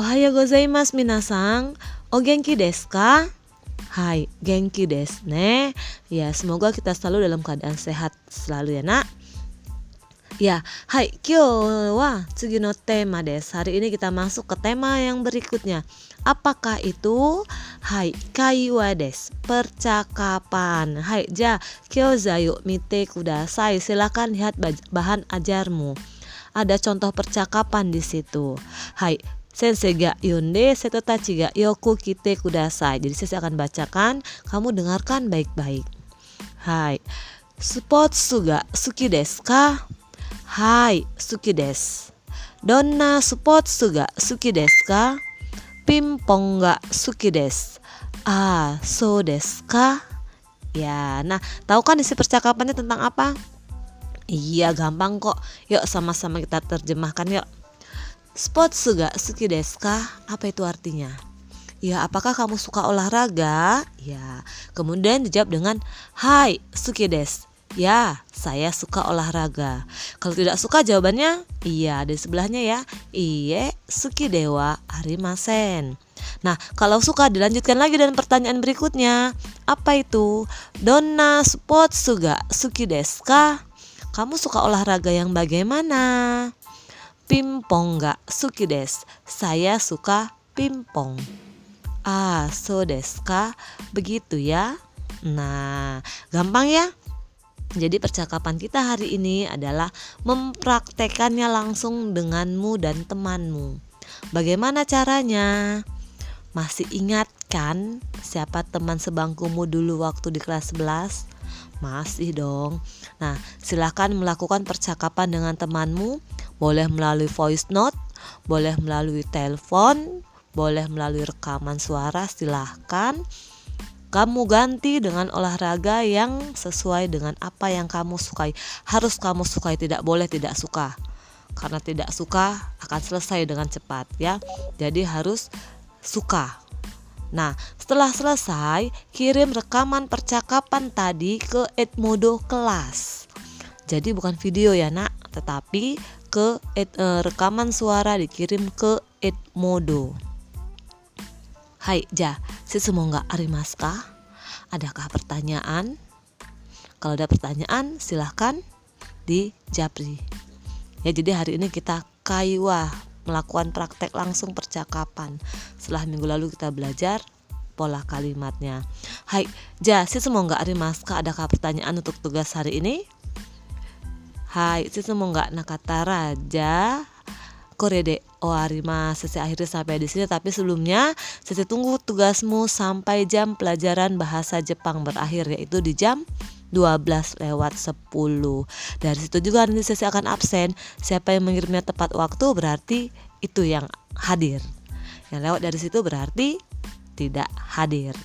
Ohayo gozaimasu minasan. O genki desu ka? Hai, genki desu ne. Ya, semoga kita selalu dalam keadaan sehat selalu ya, Nak. Ya, hai, kyo wa tsugi no tema desu. Hari ini kita masuk ke tema yang berikutnya. Apakah itu? Hai, kaiwa desu. Percakapan. Hai, ja, kyo zayu mite kudasai. Silakan lihat bahan ajarmu. Ada contoh percakapan di situ. Hai, Sensei ga yonde seto tachi ga yoku kite kudasai. Jadi saya akan bacakan, kamu dengarkan baik-baik. Hai. Sports ga suki desu ka? Hai, suki desu. Donna sports ga suki desu ka? Pimpong ga suki desu. Ah, so desu ka? Ya, nah, tahu kan isi percakapannya tentang apa? Iya, gampang kok. Yuk sama-sama kita terjemahkan yuk. Sport suga suki desu ka? Apa itu artinya? Ya, apakah kamu suka olahraga? Ya, kemudian dijawab dengan Hai, suki desu. Ya, saya suka olahraga. Kalau tidak suka jawabannya iya di sebelahnya ya. Iye, suki dewa arimasen. Nah, kalau suka dilanjutkan lagi dengan pertanyaan berikutnya. Apa itu? Donna sport suga suki desu ka? Kamu suka olahraga yang bagaimana? Pimpong gak suki des. Saya suka pimpong. Ah, so deska. Begitu ya. Nah, gampang ya? Jadi percakapan kita hari ini adalah mempraktekannya langsung denganmu dan temanmu. Bagaimana caranya? Masih ingat kan siapa teman sebangkumu dulu waktu di kelas 11? Masih dong. Nah, silahkan melakukan percakapan dengan temanmu boleh melalui voice note, boleh melalui telepon, boleh melalui rekaman suara, silahkan. Kamu ganti dengan olahraga yang sesuai dengan apa yang kamu sukai. Harus kamu sukai, tidak boleh tidak suka. Karena tidak suka akan selesai dengan cepat ya. Jadi harus suka. Nah, setelah selesai, kirim rekaman percakapan tadi ke Edmodo kelas. Jadi bukan video ya, Nak, tetapi ke ed, uh, rekaman suara dikirim ke Edmodo. Hai, ja, si semoga arimaska. Adakah pertanyaan? Kalau ada pertanyaan, silahkan di Japri. Ya, jadi hari ini kita kaiwa melakukan praktek langsung percakapan. Setelah minggu lalu kita belajar pola kalimatnya. Hai, ja, si semoga arimaska. Adakah pertanyaan untuk tugas hari ini? Hai, semoga nakata raja. Korede Oarima sesi akhirnya sampai di sini tapi sebelumnya sesi tunggu tugasmu sampai jam pelajaran bahasa Jepang berakhir yaitu di jam 12 lewat 10 Dari situ juga nanti sesi akan absen. Siapa yang mengirimnya tepat waktu berarti itu yang hadir. Yang lewat dari situ berarti tidak hadir.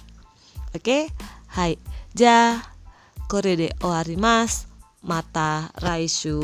Oke, hai Ja. Korede Oarimas mata Raishu